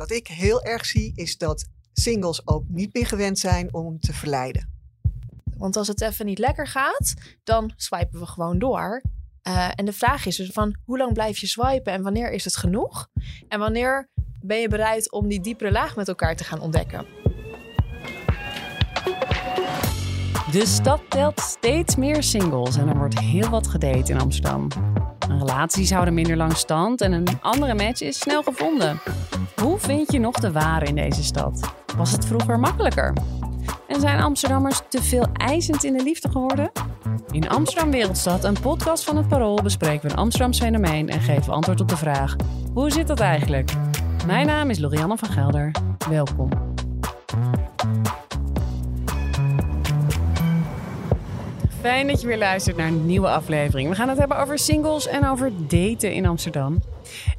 Wat ik heel erg zie is dat singles ook niet meer gewend zijn om te verleiden. Want als het even niet lekker gaat, dan swipen we gewoon door. Uh, en de vraag is dus van hoe lang blijf je swipen en wanneer is het genoeg? En wanneer ben je bereid om die diepere laag met elkaar te gaan ontdekken? De stad telt steeds meer singles en er wordt heel wat gedate in Amsterdam. Relaties houden minder lang stand en een andere match is snel gevonden. Hoe vind je nog de ware in deze stad? Was het vroeger makkelijker? En zijn Amsterdammers te veel eisend in de liefde geworden? In Amsterdam Wereldstad, een podcast van het Parool, bespreken we een Amsterdams fenomeen en geven antwoord op de vraag: hoe zit dat eigenlijk? Mijn naam is Lorianne van Gelder. Welkom. Fijn dat je weer luistert naar een nieuwe aflevering. We gaan het hebben over singles en over daten in Amsterdam.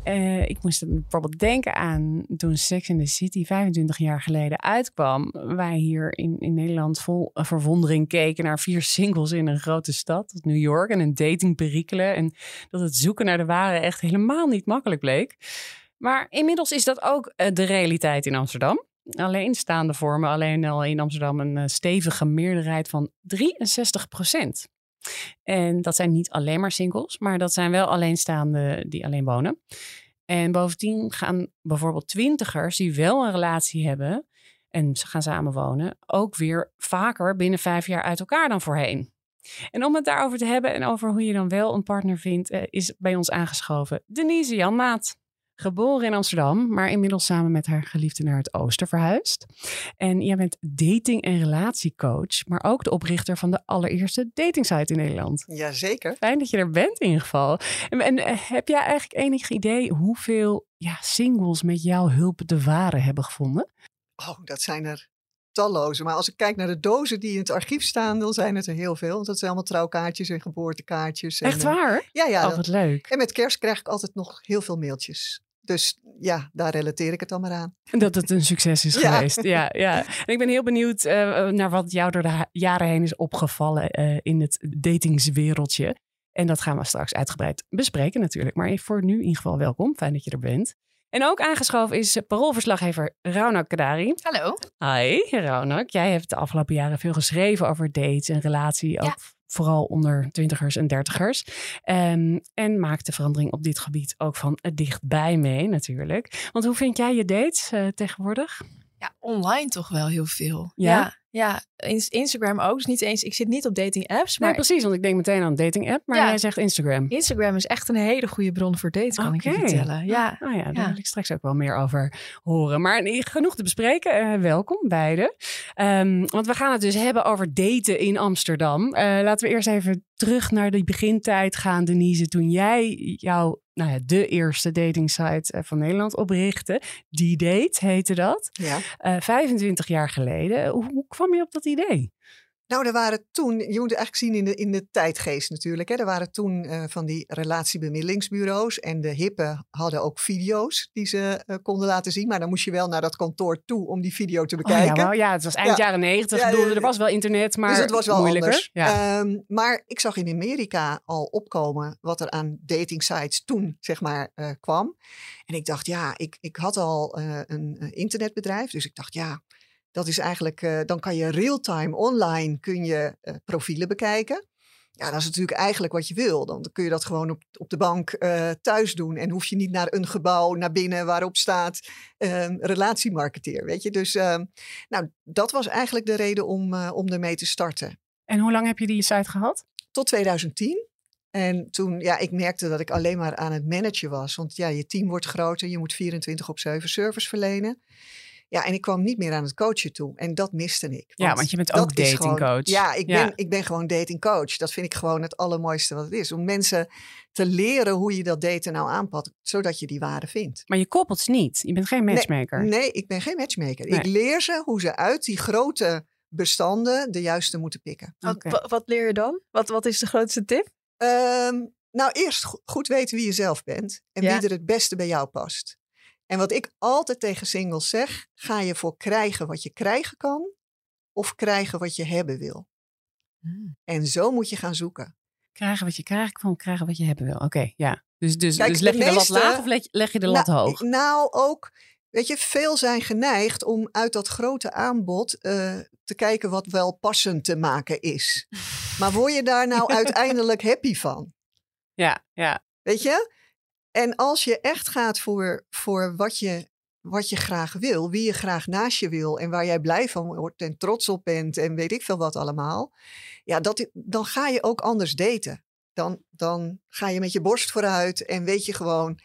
Uh, ik moest bijvoorbeeld denken aan toen Sex in the City 25 jaar geleden uitkwam. Wij hier in, in Nederland vol verwondering keken naar vier singles in een grote stad, New York, en een dating perikelen. En dat het zoeken naar de ware echt helemaal niet makkelijk bleek. Maar inmiddels is dat ook eh, de realiteit in Amsterdam. Alleenstaande vormen alleen al in Amsterdam een eh, stevige meerderheid van 63 procent. En dat zijn niet alleen maar singles, maar dat zijn wel alleenstaanden die alleen wonen. En bovendien gaan bijvoorbeeld twintigers die wel een relatie hebben en ze gaan samenwonen, ook weer vaker binnen vijf jaar uit elkaar dan voorheen. En om het daarover te hebben en over hoe je dan wel een partner vindt, eh, is bij ons aangeschoven Denise Janmaat. Geboren in Amsterdam, maar inmiddels samen met haar geliefde naar het oosten verhuisd. En jij bent dating- en relatiecoach, maar ook de oprichter van de allereerste datingsite in Nederland. Jazeker. Fijn dat je er bent in ieder geval. En, en eh, heb jij eigenlijk enig idee hoeveel ja, singles met jouw hulp de ware hebben gevonden? Oh, dat zijn er talloze. Maar als ik kijk naar de dozen die in het archief staan, dan zijn het er heel veel. Want dat zijn allemaal trouwkaartjes en geboortekaartjes. Echt en, uh, waar? Ja, ja. Oh, wat leuk. En met kerst krijg ik altijd nog heel veel mailtjes. Dus ja, daar relateer ik het dan maar aan. Dat het een succes is Ja. geweest. Ja, ja. En ik ben heel benieuwd eh, naar wat jou door de jaren heen is opgevallen eh, in het datingswereldje. En dat gaan we straks uitgebreid bespreken natuurlijk. Maar voor nu in ieder geval welkom. Fijn dat je er bent. En ook aangeschoven is eh, paroolverslaggever Raunak Kadari. Hallo. Hi Raunak. Jij hebt de afgelopen jaren veel geschreven over dates en relatie. Ook. Vooral onder twintigers en dertigers. Ehm, en maakt de verandering op dit gebied ook van het dichtbij mee natuurlijk. Want hoe vind jij je dates eh, tegenwoordig? Ja, online toch wel heel veel. Ja? ja, ja. Ins- Instagram ook. Dus niet eens, ik zit niet op dating apps, Nee, maar precies. Want ik denk meteen aan een dating app. Maar Ja. jij zegt Instagram. Instagram is echt een hele goede bron voor daten, kan ik je vertellen. Ja. Oh ja, daar Ja. wil ik straks ook wel meer over horen. Maar genoeg te bespreken. Eh, welkom beiden. Ehm, want we gaan het dus hebben over daten in Amsterdam. Eh, laten we eerst even terug naar die begintijd gaan, Denise. Toen jij jouw, nou ja, de eerste datingsite eh, van Nederland oprichtte. Die Date heette dat. Ja. Eh 25 jaar geleden. Hoe, hoe kwam je op dat idee? Nou, er waren toen, je moet het eigenlijk zien in de, in de tijdgeest natuurlijk. Hè. Er waren toen eh, van die relatiebemiddelingsbureaus. En de hippen hadden ook video's die ze eh, konden laten zien. Maar dan moest je wel naar dat kantoor toe om die video te Oh, bekijken. ja, wel, ja, het was eind Ja. jaren 90. Ja, er was wel internet, maar dus het was wel moeilijker. anders. Ehm, maar ik zag in Amerika al opkomen wat er aan dating sites toen zeg maar eh, kwam. En ik dacht, ja, ik, ik had al een internetbedrijf. Dus ik dacht, ja, dat is eigenlijk, eh, dan kan je real-time online kun je eh, profielen bekijken. Ja, dat is natuurlijk eigenlijk wat je wil. Dan kun je dat gewoon op, op de bank eh, thuis doen. En hoef je niet naar een gebouw naar binnen waarop staat ehm, relatiemarketeer. Weet je, dus ehm, nou, dat was eigenlijk de reden om, om ermee te starten En hoe lang heb je die site gehad? tot 2010. En toen, ja, ik merkte dat ik alleen maar aan het managen was. Want ja, je team wordt groter, je moet 24 op 7 service verlenen. Ja, en ik kwam niet meer aan het coachen toe. En dat miste ik. Ja, want je bent ook datingcoach. ja, ik Ja. Ben, ik ben gewoon datingcoach. Dat vind ik gewoon het allermooiste wat het is. Om mensen te leren hoe je dat daten nou aanpakt. Zodat je die waarde vindt. Maar je koppelt ze niet. Je bent geen matchmaker. Nee, ik ben geen matchmaker. Nee. Ik leer ze hoe ze uit die grote bestanden de juiste moeten pikken. Wat, Oké. wa- wat leer je dan? Wat, wat is de grootste tip? Ehm, nou, eerst go- goed weten wie je zelf bent en Ja. wie er het beste bij jou past. En wat ik altijd tegen singles zeg, ga je voor krijgen wat je krijgen kan of krijgen wat je hebben wil. En zo moet je gaan zoeken. Krijgen wat je krijgt, van krijgen wat je hebben wil. Oké, ja. Dus, dus, Kijk, dus leg je de lat laag of leg, leg je de lat nou, hoog? Nou, ook weet je, veel zijn geneigd om uit dat grote aanbod eh, te kijken wat wel passend te maken is. Maar word je daar nou uiteindelijk happy van? Ja, ja. Weet je? En als je echt gaat voor, voor wat, je, wat je graag wil, wie je graag naast je wil en waar jij blij van wordt en trots op bent en weet ik veel wat allemaal, ja, dat, dan ga je ook anders daten. Dan, dan ga je met je borst vooruit en weet je gewoon,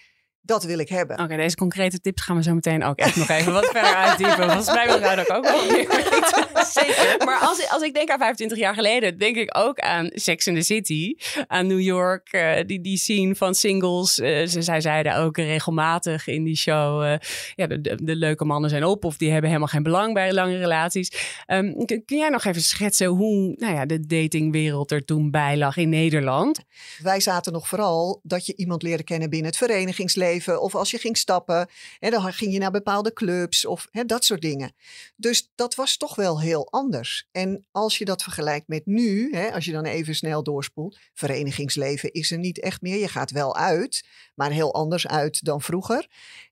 dat wil ik hebben. Oké, deze concrete tips gaan we zo meteen ook echt nog even wat verder uitdiepen. Volgens mij wil ik ook wel meer Zeker. Maar als, als ik denk aan 25 jaar geleden, denk ik ook aan Sex in the City. Aan New York, uh, die, die scene van singles. Uh, ze, zij zeiden ook regelmatig in die show... Uh, ja, de, de, de, leuke mannen zijn op of die hebben helemaal geen belang bij lange relaties. Um, kun, kun jij nog even schetsen hoe nou ja, de datingwereld er toen bij lag in Nederland? Wij zaten nog vooral dat je iemand leerde kennen binnen het verenigingsleven of als je ging stappen, hè, dan ging je naar bepaalde clubs of hè, dat soort dingen. Dus dat was toch wel heel anders. En als je dat vergelijkt met nu, hè, als je dan even snel doorspoelt, verenigingsleven is er niet echt meer. Je gaat wel uit, maar heel anders uit dan vroeger.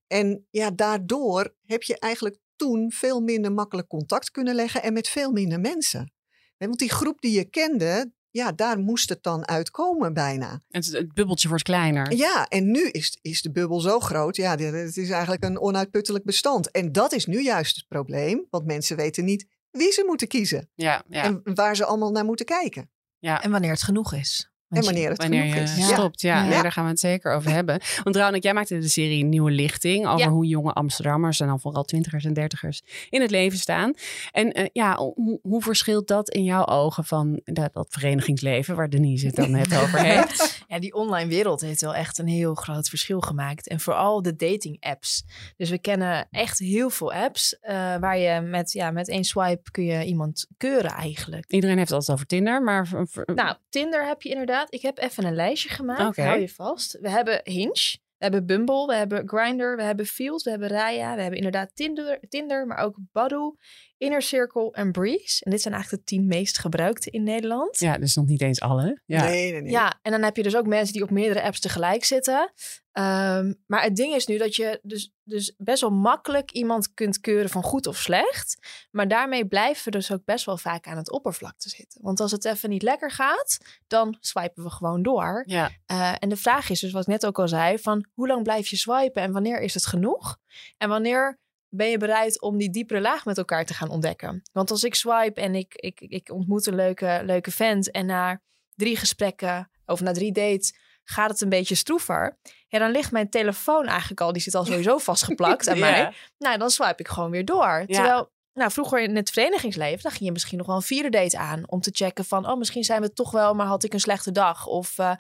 En ja, daardoor heb je eigenlijk toen veel minder makkelijk contact kunnen leggen en met veel minder mensen. Want die groep die je kende, ja, daar moest het dan uitkomen bijna. Het, het bubbeltje wordt kleiner. Ja, en nu is, is de bubbel zo groot. Ja, het is eigenlijk een onuitputtelijk bestand. En dat is nu juist het probleem, want mensen weten niet wie ze moeten kiezen. Ja, ja. En waar ze allemaal naar moeten kijken. Ja. En wanneer het genoeg is. En wanneer het wanneer je is. stopt, ja. Nee, daar gaan we het zeker over hebben. Want Rouwnik, jij maakte de serie Nieuwe Lichting... over hoe jonge Amsterdammers en dan vooral twintigers en dertigers in het leven staan. En uh, ja, hoe, hoe, verschilt dat in jouw ogen van dat, dat verenigingsleven... waar Denise het dan net over heeft? Ja, die online wereld heeft wel echt een heel groot verschil gemaakt. En vooral de dating apps. Dus we kennen echt heel veel apps... Uh, waar je met, ja, met één swipe kun je iemand keuren eigenlijk. Iedereen heeft het altijd over Tinder, maar... Nou, Tinder heb je inderdaad ik heb even een lijstje gemaakt. Okay. Hou je vast. We hebben Hinge. We hebben Bumble, we hebben Grindr, we hebben Field, we hebben Raya, we hebben inderdaad Tinder, Tinder maar ook Badoo, Inner Circle en Breeze. En dit zijn eigenlijk de tien meest gebruikte in Nederland. Ja, dus nog niet eens alle. Ja. Nee, nee, nee. Ja, en dan heb je dus ook mensen die op meerdere apps tegelijk zitten. Um, maar het ding is nu dat je dus, dus best wel makkelijk iemand kunt keuren van goed of slecht. Maar daarmee blijven we dus ook best wel vaak aan het oppervlakte zitten. Want als het even niet lekker gaat, dan swipen we gewoon door. Ja. Uh, en de vraag is dus, wat ik net ook al zei, van hoe lang blijf je swipen en wanneer is het genoeg? En wanneer ben je bereid om die diepere laag met elkaar te gaan ontdekken? Want als ik swipe en ik, ik, ik ontmoet een leuke, leuke vent en na drie gesprekken of na drie dates gaat het een beetje stroever. Ja, dan ligt mijn telefoon eigenlijk al, die zit al sowieso vastgeplakt aan Ja. mij. Nou, dan swipe ik gewoon weer door. Terwijl, nou, vroeger in het verenigingsleven, dan ging je misschien nog wel een vierde date aan om te checken van, oh, misschien zijn we toch wel, maar had ik een slechte dag. Of uh,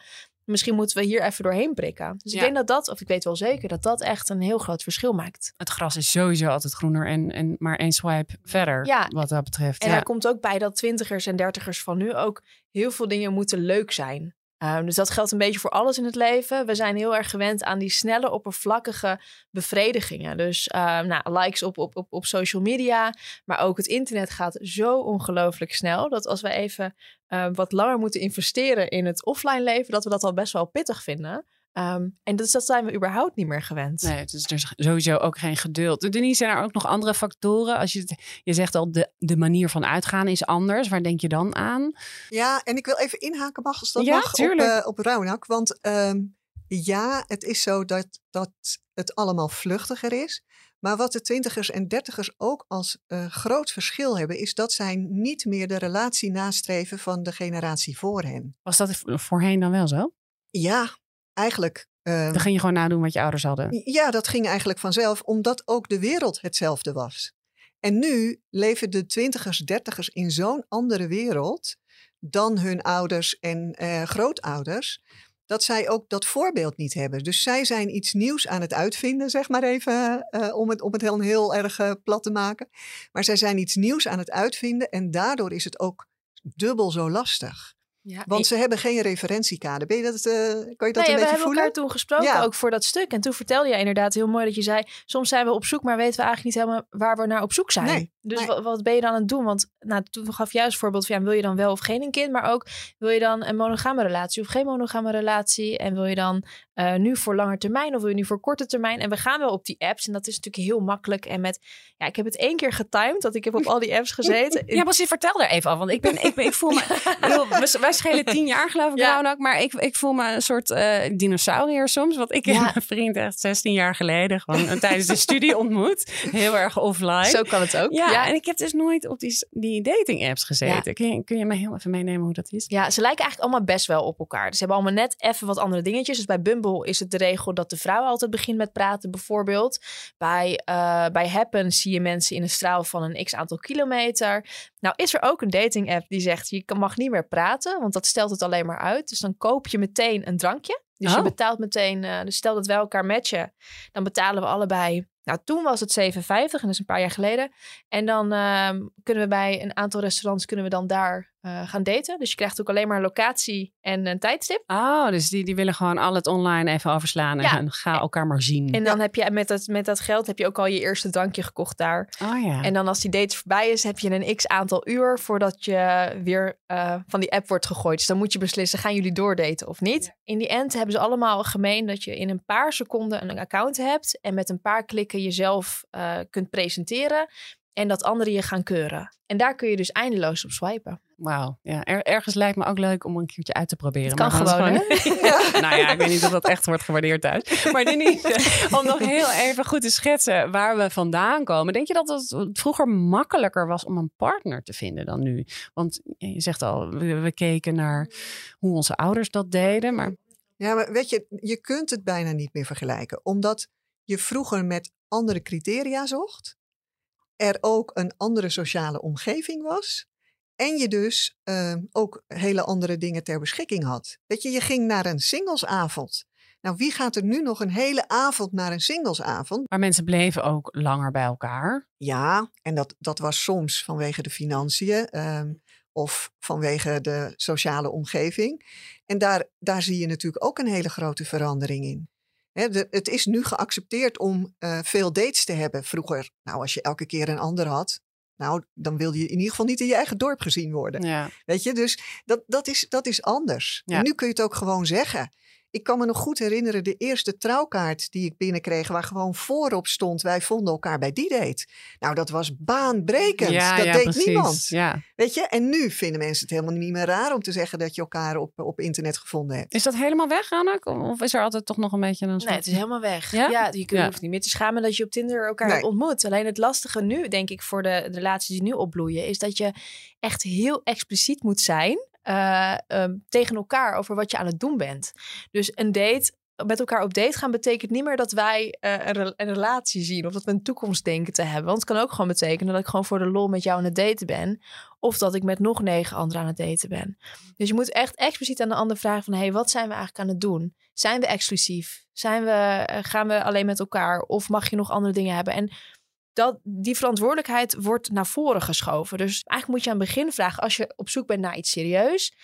misschien moeten we hier even doorheen prikken. Dus ik Ja. denk dat dat, of ik weet wel zeker, dat dat echt een heel groot verschil maakt. Het gras is sowieso altijd groener en, en maar één swipe verder, Ja. wat dat betreft. En ja. daar komt ook bij dat twintigers en dertigers van nu ook heel veel dingen moeten leuk zijn. Um, dus dat geldt een beetje voor alles in het leven. We zijn heel erg gewend aan die snelle, oppervlakkige bevredigingen. Dus uh, nou, likes op, op, op, op social media. Maar ook het internet gaat zo ongelooflijk snel. Dat als we even uh, wat langer moeten investeren in het offline leven, dat we dat al best wel pittig vinden. Um, en dus dat zijn we überhaupt niet meer gewend. Nee, dus er is sowieso ook geen geduld. Denise, zijn er ook nog andere factoren? Als je, het, je zegt al, de, de manier van uitgaan is anders. Waar denk je dan aan? Ja, en ik wil even inhaken, mag als dat Ja, mag, op, tuurlijk. uh, op Rauwnak. Want um, ja, het is zo dat, dat het allemaal vluchtiger is. Maar wat de twintigers en dertigers ook als uh, groot verschil hebben, is dat zij niet meer de relatie nastreven van de generatie voor hen. Was dat voorheen dan wel zo? Ja, eigenlijk. Uh, dan ging je gewoon nadoen wat je ouders hadden. Ja, dat ging eigenlijk vanzelf, omdat ook de wereld hetzelfde was. En nu leven de twintigers, dertigers in zo'n andere wereld dan hun ouders en uh, grootouders dat zij ook dat voorbeeld niet hebben. Dus zij zijn iets nieuws aan het uitvinden, zeg maar even, uh, om, het, om het heel, heel erg uh, plat te maken. Maar zij zijn iets nieuws aan het uitvinden en daardoor is het ook dubbel zo lastig. Ja, Want ik... ze hebben geen referentiekader. Ben je dat, uh, kan je dat nee, een beetje we voelen? hebben elkaar toen gesproken, ja. ook voor dat stuk. En toen vertelde je inderdaad heel mooi dat je zei... soms zijn we op zoek, maar weten we eigenlijk niet helemaal waar we naar op zoek zijn. Nee, Dus wat, wat ben je dan aan het doen? Want nou, toen gaf als voorbeeld van ja, wil je dan wel of geen een kind? Maar ook wil je dan een monogame relatie of geen monogame relatie? En wil je dan eh, nu voor lange termijn of wil je nu voor korte termijn? En we gaan wel op die apps en dat is natuurlijk heel makkelijk. En met, ja, ik heb het één keer getimed dat ik heb op al die apps gezeten. Ja, precies, vertel daar even af. Want ik, ben, ik, ben, ik voel me... bedoel, wij schelen tien jaar geloof ik Ja. ook. Maar ik, ik voel me een soort eh, dinosaurier soms. Want ik Ja. heb mijn vriend echt 16 jaar geleden... gewoon eh, tijdens de studie ontmoet. Heel erg offline. Zo kan het ook. ja, en ik heb dus nooit op die, die dating apps gezeten. Ja. Kun, je, kun je me heel even meenemen hoe dat is? Ja, ze lijken eigenlijk allemaal best wel op elkaar. Dus ze hebben allemaal net even wat andere dingetjes. Dus bij Bumble is het de regel dat de vrouw altijd begint met praten, bijvoorbeeld. Bij, eh, bij Happen zie je mensen in een straal van een x aantal kilometer. Nou is er ook een dating app die zegt, je mag niet meer praten, want dat stelt het alleen maar uit. Dus dan koop je meteen een drankje. Dus je Oh. betaalt meteen, eh, dus stel dat wij elkaar matchen, dan betalen we allebei. Nou, toen was het 7,50 en dat is een paar jaar geleden. En dan ehm, kunnen we bij een aantal restaurants kunnen we dan daar eh, gaan daten. Dus je krijgt ook alleen maar locatie en een tijdstip. Oh, dus die, die willen gewoon al het online even overslaan. En Ja. gaan, ga elkaar maar zien. En dan heb je met dat, met dat geld heb je ook al je eerste drankje gekocht daar. oh ja. En dan als die date voorbij is, heb je een x aantal uur voordat je weer eh, van die app wordt gegooid. Dus dan moet je beslissen, gaan jullie doordaten of niet? In die end hebben ze allemaal gemeen dat je in een paar seconden een account hebt. En met een paar klikken jezelf eh, kunt presenteren. En dat anderen je gaan keuren. En daar kun je dus eindeloos op swipen. Wauw. Ja, er- ergens lijkt me ook leuk om een keertje uit te proberen. Het kan Maar gewoon, nou ja, ik weet niet of dat echt wordt gewaardeerd thuis. Maar Denise, om nog heel even goed te schetsen waar we vandaan komen. Denk je dat het vroeger makkelijker was om een partner te vinden dan nu? Want je zegt al, we, we keken naar hoe onze ouders dat deden. Maar Ja, maar weet je, je kunt het bijna niet meer vergelijken. Omdat je vroeger met andere criteria zocht. Er ook een andere sociale omgeving was. En je dus eh, ook hele andere dingen ter beschikking had. Weet je, je ging naar een singlesavond. Nou, wie gaat er nu nog een hele avond naar een singlesavond? Maar mensen bleven ook langer bij elkaar. Ja, en dat, dat was soms vanwege de financiën ehm, of vanwege de sociale omgeving. En daar, daar zie je natuurlijk ook een hele grote verandering in. De, het is nu geaccepteerd om eh, veel dates te hebben. Vroeger, nou, als je elke keer een ander had, nou, dan wilde je in ieder geval niet in je eigen dorp gezien worden. Ja. Weet je, dus dat, dat, is, dat is anders. Ja. En nu kun je het ook gewoon zeggen. Ik kan me nog goed herinneren de eerste trouwkaart die ik binnenkreeg, waar gewoon voorop stond: wij vonden elkaar bij die date. Nou, dat was baanbrekend. Ja, dat ja, deed precies. niemand. Ja. Weet je, en nu vinden mensen het helemaal niet meer raar om te zeggen dat je elkaar op, op internet gevonden hebt. Is dat helemaal weg, Anneke? Of is er altijd toch nog een beetje een. Nee, het is helemaal weg. Ja? Ja, je kunt, Ja. hoeft niet meer te schamen dat je op Tinder elkaar Nee. ontmoet. Alleen het lastige nu, denk ik, voor de, de relaties die nu opbloeien, is dat je echt heel expliciet moet zijn eh, ehm, tegen elkaar over wat je aan het doen bent. Dus een date. Met elkaar op date gaan betekent niet meer dat wij eh, een, re- een relatie zien of dat we een toekomst denken te hebben. Want het kan ook gewoon betekenen dat ik gewoon voor de lol met jou aan het daten ben. Of dat ik met nog negen anderen aan het daten ben. Dus je moet echt expliciet aan de ander vragen van... hé, hey, wat zijn we eigenlijk aan het doen? Zijn we exclusief? Zijn we, eh, gaan we alleen met elkaar? Of mag je nog andere dingen hebben? En dat, die verantwoordelijkheid wordt naar voren geschoven. Dus eigenlijk moet je aan het begin vragen... als je op zoek bent naar iets serieus...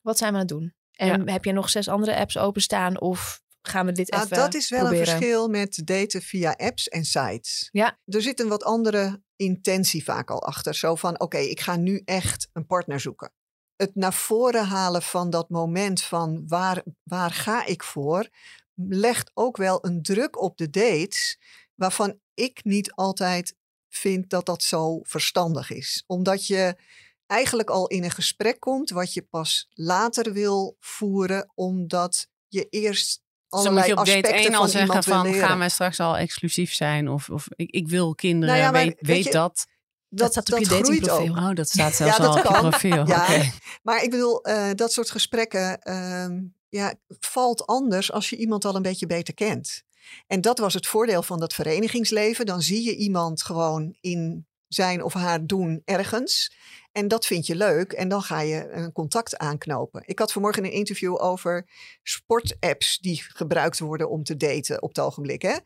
wat zijn we aan het doen? En heb je nog zes andere apps openstaan... of gaan we dit Nou, even dat is wel proberen? een verschil met daten via apps en sites. Ja. Er zit een wat andere intentie vaak al achter. Zo van, oké, ik ga nu echt een partner zoeken. Het naar voren halen van dat moment van waar, waar ga ik voor, legt ook wel een druk op de dates, waarvan ik niet altijd vind dat dat zo verstandig is. Omdat je eigenlijk al in een gesprek komt wat je pas later wil voeren, omdat je eerst Dus allerlei je op date aspecten 1 al van zeggen van leren. gaan wij straks al exclusief zijn of, of ik, ik wil kinderen, Nou ja, maar weet, weet je, dat. Dat staat op je datingprofiel. Oh, dat staat zelfs dat al op je profiel. Ja. Oké. Maar ik bedoel, eh, dat soort gesprekken ehm, ja, valt anders als je iemand al een beetje beter kent. En dat was het voordeel van dat verenigingsleven. Dan zie je iemand gewoon in zijn of haar doen ergens. En dat vind je leuk. En dan ga je een contact aanknopen. Ik had vanmorgen een interview over sportapps die gebruikt worden om te daten op het ogenblik. Hè?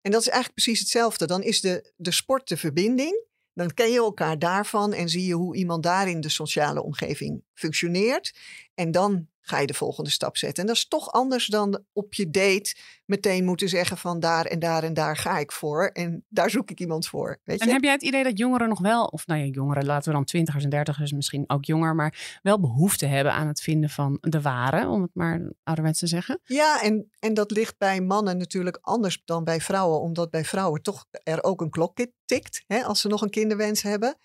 En dat is eigenlijk precies hetzelfde. Dan is de, de sport de verbinding. Dan ken je elkaar daarvan en zie je hoe iemand daarin de sociale omgeving functioneert. En dan ga je de volgende stap zetten. En dat is toch anders dan op je date meteen moeten zeggen van daar en daar en daar ga ik voor. En daar zoek ik iemand voor. Weet je? En heb jij het idee dat jongeren nog wel, of nou ja, jongeren, laten we dan twintigers en dertigers, misschien ook jonger, maar wel behoefte hebben aan het vinden van de ware, om het maar ouderwets te zeggen? Ja, en, en dat ligt bij mannen natuurlijk anders dan bij vrouwen, omdat bij vrouwen toch er ook een klok tikt hè, als ze nog een kinderwens hebben.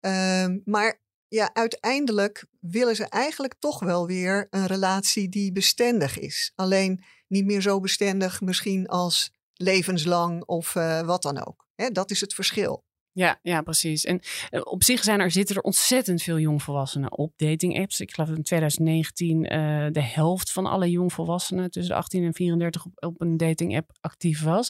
Ehm, maar ja, uiteindelijk willen ze eigenlijk toch wel weer een relatie die bestendig is. Alleen niet meer zo bestendig misschien als levenslang of uh, wat dan ook. Hè, dat is het verschil. Ja, ja, precies. En uh, op zich zijn er, zitten er ontzettend veel jongvolwassenen op dating apps. Ik geloof in 2019 uh, de helft van alle jongvolwassenen tussen de 18 en 34 op, een dating app actief was.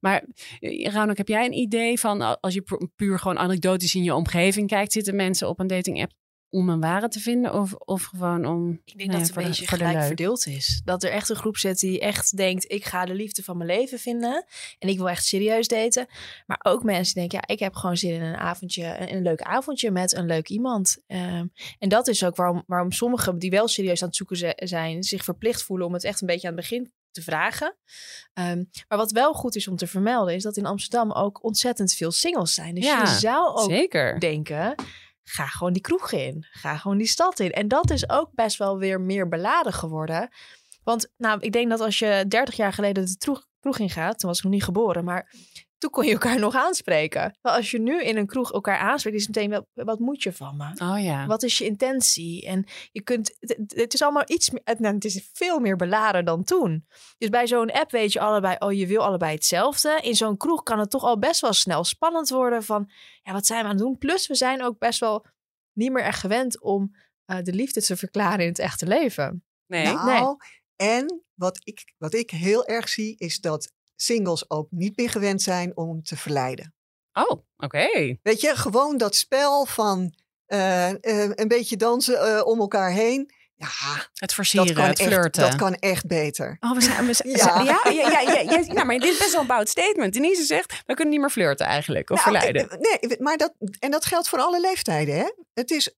Maar uh, Raunak, heb jij een idee van als je pu puur gewoon anekdotisch in je omgeving kijkt, zitten mensen op een dating app om een ware te vinden of, of gewoon om. Ik denk nou dat het een beetje de, gelijk verdeeld is. Dat er echt een groep zit die echt denkt: ik ga de liefde van mijn leven vinden en ik wil echt serieus daten. Maar ook mensen die denken: ja, ik heb gewoon zin in een avondje, een, een leuk avondje met een leuk iemand. Um, en dat is ook waarom, waarom sommigen die wel serieus aan het zoeken zijn, zich verplicht voelen om het echt een beetje aan het begin te vragen. Um, maar wat wel goed is om te vermelden, is dat in Amsterdam ook ontzettend veel singles zijn. Dus ja, je zou ook zeker. denken ga gewoon die kroeg in. Ga gewoon die stad in. En dat is ook best wel weer meer beladen geworden. Want nou, ik denk dat als je 30 jaar geleden de kroeg, kroeg in gaat, toen was ik nog niet geboren, maar toen kon je elkaar nog aanspreken. Maar als je nu in een kroeg elkaar aanspreekt, is het meteen, wat, wat moet je van me? Oh ja. Wat is je intentie? En je kunt, het, het is allemaal iets meer, het, het is veel meer beladen dan toen. Dus bij zo'n app weet je allebei, oh je wil allebei hetzelfde. In zo'n kroeg kan het toch al best wel snel spannend worden van, ja wat zijn we aan het doen? Plus we zijn ook best wel niet meer echt gewend om uh, de liefde te verklaren in het echte leven. Nee. Nou, Nee. En wat ik, wat ik heel erg zie, is dat singles ook niet meer gewend zijn om te verleiden. Oh, oké. Weet je, gewoon dat spel van eh, eh, een beetje dansen eh, om elkaar heen. Ja, Het versieren, dat kan, echt, flirten. dat kan echt beter. Oh, we zijn, we zijn, Ja. ja. Ja, ja, maar dit is best wel een bout statement. Denise zegt, we kunnen niet meer flirten eigenlijk, of Nou, verleiden. Nee, maar dat, en dat geldt voor alle leeftijden. Hè? Het is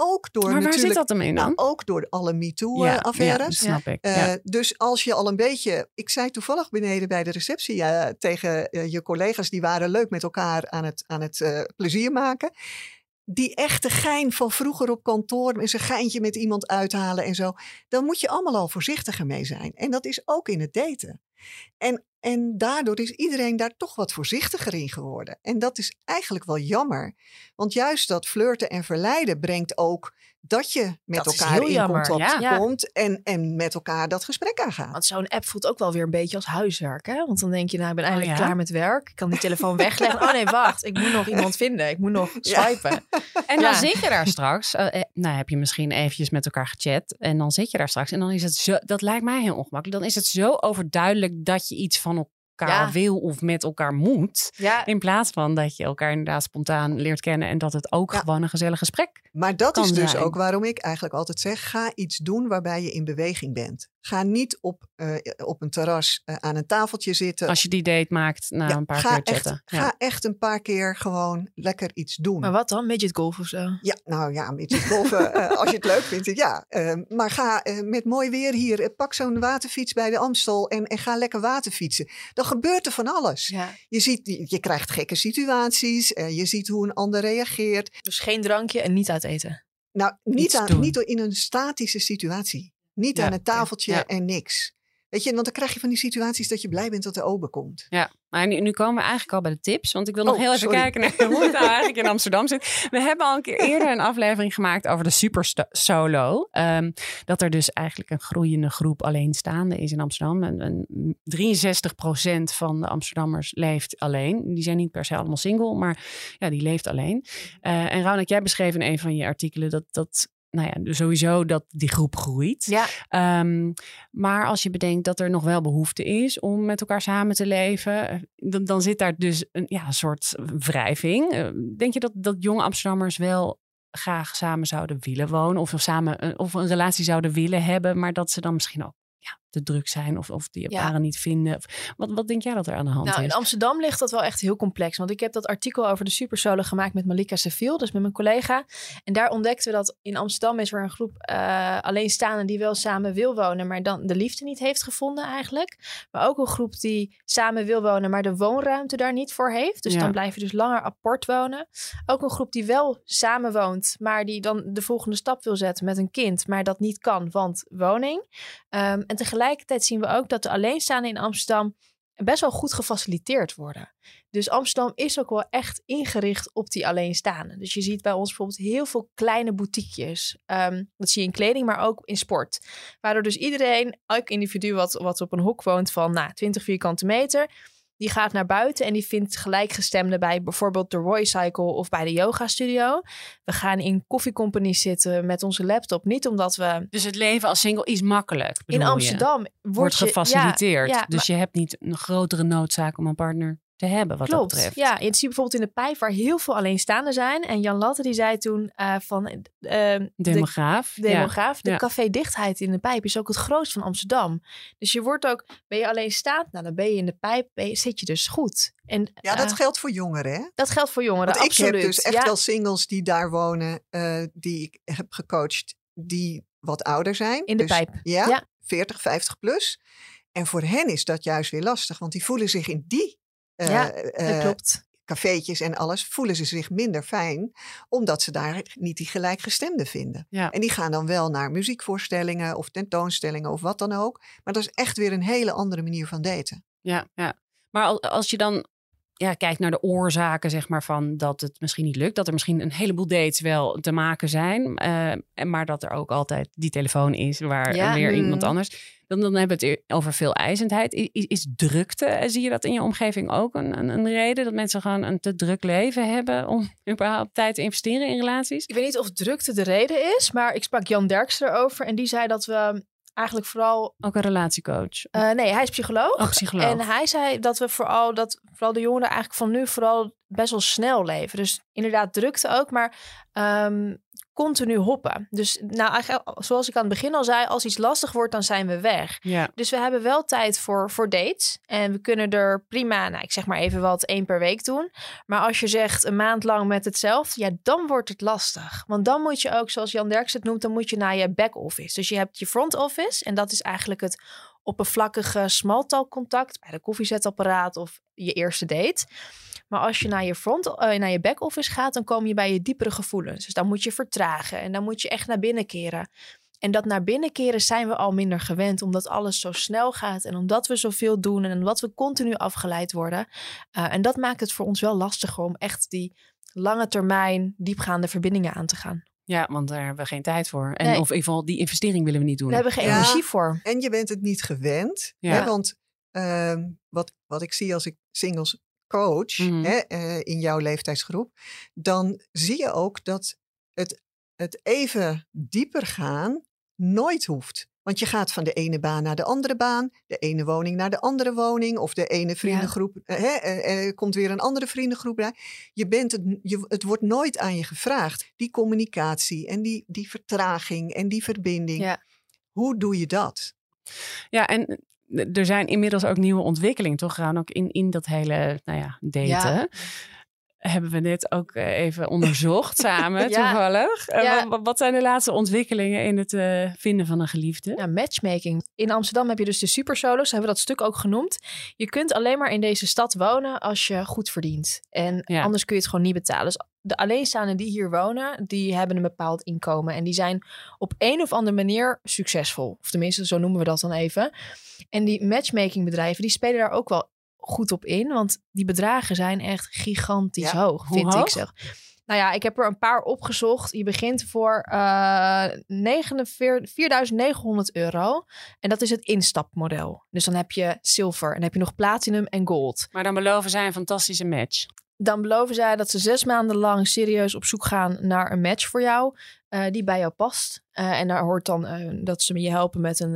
ook door maar waar natuurlijk, zit dat in dan? nou, ook door alle MeToo-affaires. ja, snap ik. Eh. Dus als je al een beetje. Ik zei toevallig beneden bij de receptie eh, tegen eh, je collega's, die waren leuk met elkaar aan het, aan het eh, plezier maken. Die echte gein van vroeger op kantoor, eens een geintje met iemand uithalen en zo. Dan moet je allemaal al voorzichtiger mee zijn. En dat is ook in het daten. En, en daardoor is iedereen daar toch wat voorzichtiger in geworden. En dat is eigenlijk wel jammer. Want juist dat flirten en verleiden brengt ook dat je met Dat elkaar in jammer, contact ja. komt en, en met elkaar dat gesprek aangaat. Want zo'n app voelt ook wel weer een beetje als huiswerk. Hè? Want dan denk je, nou, ik ben eigenlijk Oh ja? klaar met werk. Ik kan die telefoon wegleggen. Oh nee, wacht. Ik moet nog iemand vinden. Ik moet nog Ja. swipen. En dan Ja. zit je daar straks, eh, eh, nou heb je misschien eventjes met elkaar gechat en dan zit je daar straks en dan is het zo, dat lijkt mij heel ongemakkelijk. Dan is het zo overduidelijk dat je iets van elkaar Ja. wil of met elkaar moet. Ja, In plaats van dat je elkaar inderdaad spontaan leert kennen en dat het ook Ja. gewoon een gezellig gesprek. Maar dat kan is dus zijn. ook waarom ik eigenlijk altijd zeg: ga iets doen waarbij je in beweging bent. Ga niet op, eh, op een terras eh, aan een tafeltje zitten. Als je die date maakt na Ja, een paar ga, keer echt, chatten. Ja. ga echt een paar keer gewoon lekker iets doen. maar wat dan? Midget golf of zo? Ja, nou ja, met je golven, eh, als je het leuk vindt, ja. Eh, maar ga eh, met mooi weer hier, pak zo'n waterfiets bij de Amstel en, en ga lekker waterfietsen. Dan gebeurt er van alles. Ja. Je, ziet, je, krijgt gekke situaties, je ziet hoe een ander reageert. Dus geen drankje en niet uit eten. Nou, niet, aan, niet in een statische situatie. Niet Ja, aan een tafeltje ja. en niks. Weet je, want dan krijg je van die situaties dat je blij bent dat de ober komt. Ja, maar nu, nu komen we eigenlijk al bij de tips. Want ik wil nog Oh, heel even kijken naar hoe het nou eigenlijk in Amsterdam zit. We hebben al een keer eerder een aflevering gemaakt over de super solo. Ehm, dat er dus eigenlijk een groeiende groep alleenstaande is in Amsterdam. En, en 63% van de Amsterdammers leeft alleen. Die zijn niet per se allemaal single, maar ja, die leeft alleen. Eh, en Raunak, jij beschreef in een van je artikelen dat... dat nou ja, dus sowieso dat die groep groeit. Ja, Ehm, maar als je bedenkt dat er nog wel behoefte is om met elkaar samen te leven, eh, dan, dan zit daar dus een, ja, soort wrijving. Eh, denk je dat, dat jonge Amsterdammers wel graag samen zouden willen wonen of samen een, of een relatie zouden willen hebben, maar dat ze dan misschien ook ja, te druk zijn of, of die Ja. paren niet vinden. Wat, wat denk jij dat er aan de hand Nou, is? in Amsterdam ligt dat wel echt heel complex. Want ik heb dat artikel over de supersolo gemaakt met Malika Seville, dus met mijn collega. En daar ontdekten we dat in Amsterdam is er een groep eh alleenstaanden die wel samen wil wonen, maar dan de liefde niet heeft gevonden eigenlijk. Maar ook een groep die samen wil wonen, maar de woonruimte daar niet voor heeft. Dus Ja. dan blijf je dus langer apart wonen. Ook een groep die wel samen woont, maar die dan de volgende stap wil zetten met een kind, maar dat niet kan, want woning. Ehm, en tegelijkertijd zien we ook dat de alleenstaanden in Amsterdam best wel goed gefaciliteerd worden. Dus Amsterdam is ook wel echt ingericht op die alleenstaanden. Dus je ziet bij ons bijvoorbeeld heel veel kleine boutiquejes. Ehm, dat zie je in kleding, maar ook in sport. Waardoor dus iedereen, elk individu wat, wat op een hoek woont van nou, 20 vierkante meter... die gaat naar buiten en die vindt gelijkgestemden bij bijvoorbeeld de Roy Cycle of bij de yoga studio. We gaan in koffiecompanies zitten met onze laptop. Niet omdat we Dus het leven als single is makkelijk. in je? Amsterdam wordt, wordt je- gefaciliteerd. Ja, ja, dus je hebt niet een grotere noodzaak om een partner te hebben wat Klopt. dat betreft. Ja, je ziet bijvoorbeeld in de pijp waar heel veel alleenstaanden zijn. En Jan Latte die zei toen eh, van eh, de Demograaf. ja. demograaf, de ja. café-dichtheid in de pijp is ook het grootst van Amsterdam. Dus je wordt ook, ben je alleen staand, nou dan ben je in de pijp, je- zit je dus goed. En Ja, dat eh, geldt voor jongeren, hè? dat geldt voor jongeren, Want ik absoluut. heb dus echt ja, wel singles die daar wonen, eh, die ik heb gecoacht, die wat ouder zijn. In de Dus, pijp. Ja, Ja. 40, 50 plus. En voor hen is dat juist weer lastig, want die voelen zich in die Ja, eh, dat klopt. cafeetjes en alles, voelen ze zich minder fijn, omdat ze daar niet die gelijkgestemden vinden. Ja. En die gaan dan wel naar muziekvoorstellingen of tentoonstellingen of wat dan ook. Maar dat is echt weer een hele andere manier van daten. Ja, ja. Maar al- als je dan ja, kijkt naar de oorzaken, zeg maar, van dat het misschien niet lukt. Dat er misschien een heleboel dates wel te maken zijn. eh, maar dat er ook altijd die telefoon is waar Ja. weer iemand Mm. anders. Dan, dan hebben we het over veel eisendheid. I- Is, is drukte, eh, zie je dat in je omgeving ook een, een, een reden? Dat mensen gewoon een te druk leven hebben om überhaupt tijd te investeren in relaties? Ik weet niet of drukte de reden is, maar ik sprak Jan Derks erover en die zei dat we eigenlijk vooral... Ook een relatiecoach. eh, nee, hij is psycholoog. Oh, psycholoog. En hij zei dat we vooral, dat vooral de jongeren eigenlijk van nu vooral best wel snel leven. Dus inderdaad drukte ook, maar ehm, continu hoppen. Dus nou, eigenlijk, zoals ik aan het begin al zei, als iets lastig wordt, dan zijn we weg. Ja, Dus we hebben wel tijd voor, voor dates. En we kunnen er prima, nou, ik zeg maar even wat, één per week doen. Maar als je zegt een maand lang met hetzelfde, ja, dan wordt het lastig. Want dan moet je ook, zoals Jan Derks het noemt, dan moet je naar je back office. Dus je hebt je front office en dat is eigenlijk het oppervlakkige smalltalk-contact bij de koffiezetapparaat of je eerste date. Maar als je naar je front, eh, naar je back office gaat, dan kom je bij je diepere gevoelens. Dus dan moet je vertragen en dan moet je echt naar binnen keren. En dat naar binnen keren zijn we al minder gewend, omdat alles zo snel gaat en omdat we zoveel doen en omdat we continu afgeleid worden. Uh, en dat maakt het voor ons wel lastiger om echt die lange termijn diepgaande verbindingen aan te gaan. Ja, want daar hebben we geen tijd voor. En Nee. of in ieder geval die investering willen we niet doen. Daar hebben we geen Ja. energie voor. En je bent het niet gewend. Ja. Hè? Want ehm, wat, wat ik zie als ik singles coach Mhm. hè, eh, in jouw leeftijdsgroep, dan zie je ook dat het, het even dieper gaan nooit hoeft. Want je gaat van de ene baan naar de andere baan, de ene woning naar de andere woning, of de ene vriendengroep, eh, hè, eh, eh, komt weer een andere vriendengroep bij. Je bent het, je, het wordt nooit aan je gevraagd. Die communicatie en die, die vertraging en die verbinding. Ja. Hoe doe je dat? Ja, en er zijn inmiddels ook nieuwe ontwikkelingen, toch? Gaan ook in, in dat hele, nou ja, daten. Ja. Hebben we net ook eh, even onderzocht samen, Ja. toevallig. Eh, Ja. wat, wat zijn de laatste ontwikkelingen in het eh, vinden van een geliefde? Ja, matchmaking. In Amsterdam heb je dus de supersolos, hebben we dat stuk ook genoemd. Je kunt alleen maar in deze stad wonen als je goed verdient. En Ja. anders kun je het gewoon niet betalen. Dus de alleenstaanden die hier wonen, die hebben een bepaald inkomen. En die zijn op een of andere manier succesvol. Of tenminste, zo noemen we dat dan even. En die matchmakingbedrijven, die spelen daar ook wel goed op in. Want die bedragen zijn echt gigantisch Ja, hoog, vind hoog? ik zeg. Nou ja, ik heb er een paar opgezocht. Je begint voor eh 49 4.900 euro. En dat is het instapmodel. Dus dan heb je zilver en dan heb je nog platinum en gold. Maar dan beloven zij een fantastische match. Dan beloven zij dat ze zes maanden lang serieus op zoek gaan naar een match voor jou. Eh, die bij jou past. Eh, en daar hoort dan eh, dat ze je helpen met een,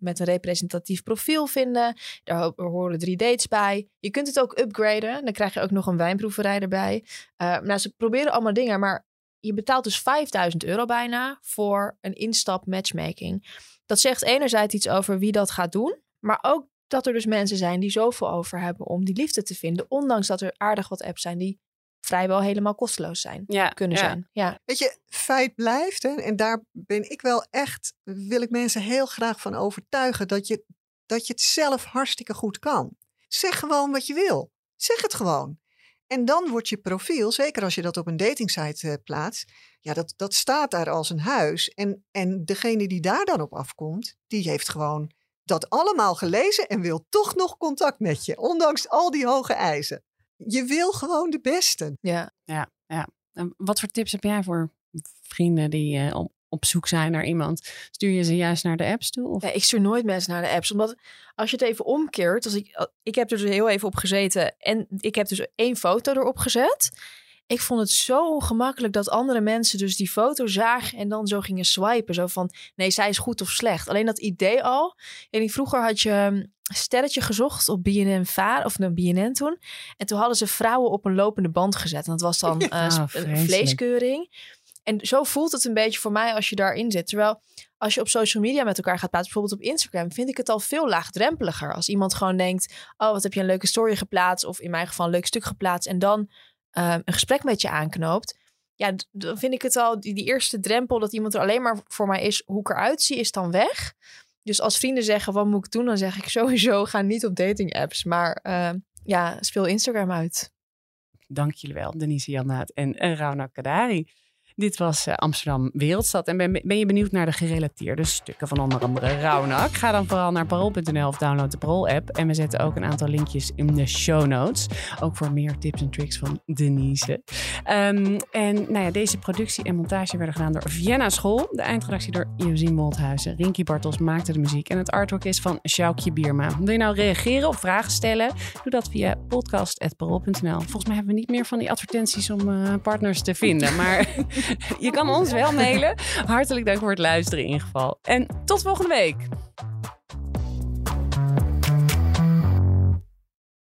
met een representatief profiel vinden. Daar ho- horen drie dates bij. Je kunt het ook upgraden. Dan krijg je ook nog een wijnproeverij erbij. Nou, ze proberen allemaal dingen, maar je betaalt dus 5000 euro bijna voor een instap matchmaking. Dat zegt enerzijds iets over wie dat gaat doen. Maar ook dat er dus mensen zijn die zoveel over hebben om die liefde te vinden. Ondanks dat er aardig wat apps zijn die vrijwel helemaal kosteloos zijn. Ja, Kunnen ja. zijn. Ja. Weet je, feit blijft, hè, en daar ben ik wel echt, wil ik mensen heel graag van overtuigen, dat je, dat je het zelf hartstikke goed kan. Zeg gewoon wat je wil. Zeg het gewoon. En dan wordt je profiel, zeker als je dat op een datingsite eh, plaatst, ja, dat, dat staat daar als een huis. En, en degene die daar dan op afkomt, die heeft gewoon dat allemaal gelezen en wil toch nog contact met je, ondanks al die hoge eisen. Je wil gewoon de beste. ja. En wat voor tips heb jij voor vrienden die eh, op, op zoek zijn naar iemand? Stuur je ze juist naar de apps toe? Of? Ja, ik stuur nooit mensen naar de apps. Omdat als je het even omkeert. Als ik, ik heb er dus heel even op gezeten. En ik heb dus één foto erop gezet. Ik vond het zo ongemakkelijk dat andere mensen dus die foto zagen. En dan zo gingen swipen. Zo van, nee, zij is goed of slecht. Alleen dat idee al. En die- vroeger had je een sterretje gezocht op BNN Vaar. Of een BNN toen. En toen hadden ze vrouwen op een lopende band gezet. En dat was dan eh, een vreselijk. vleeskeuring. En zo voelt het een beetje voor mij als je daarin zit. Terwijl als je op social media met elkaar gaat praten, bijvoorbeeld op Instagram, vind ik het al veel laagdrempeliger. Als iemand gewoon denkt: Oh, wat heb je een leuke story geplaatst? Of in mijn geval een leuk stuk geplaatst. En dan eh, een gesprek met je aanknoopt. Ja, dan vind ik het al, die, eerste drempel dat iemand er alleen maar voor mij is, hoe ik eruit zie, is dan weg. Dus als vrienden zeggen: Wat moet ik doen? Dan zeg ik sowieso: Ga niet op dating apps. Maar eh, ja, speel Instagram uit. Dank jullie wel, Denise Jannaat en Rauna Kadari. Dit was eh, Amsterdam Wereldstad. En ben, je benieuwd naar de gerelateerde stukken van onder andere Raunak? Ga dan vooral naar parool.nl of download de Parool-app. En we zetten ook een aantal linkjes in de show notes. Ook voor meer tips en tricks van Denise. Ehm, en nou ja, deze productie en montage werden gedaan door Vienna School. De eindredactie door Josien Molthuizen. Rinky Bartels maakte de muziek. En het artwork is van Sjoukje Bierma. Wil je nou reageren of vragen stellen? Doe dat via podcast.parool.nl. Volgens mij hebben we niet meer van die advertenties om eh, partners te vinden. Maar je kan ons wel mailen. Hartelijk dank voor het luisteren in ieder geval. En tot volgende week.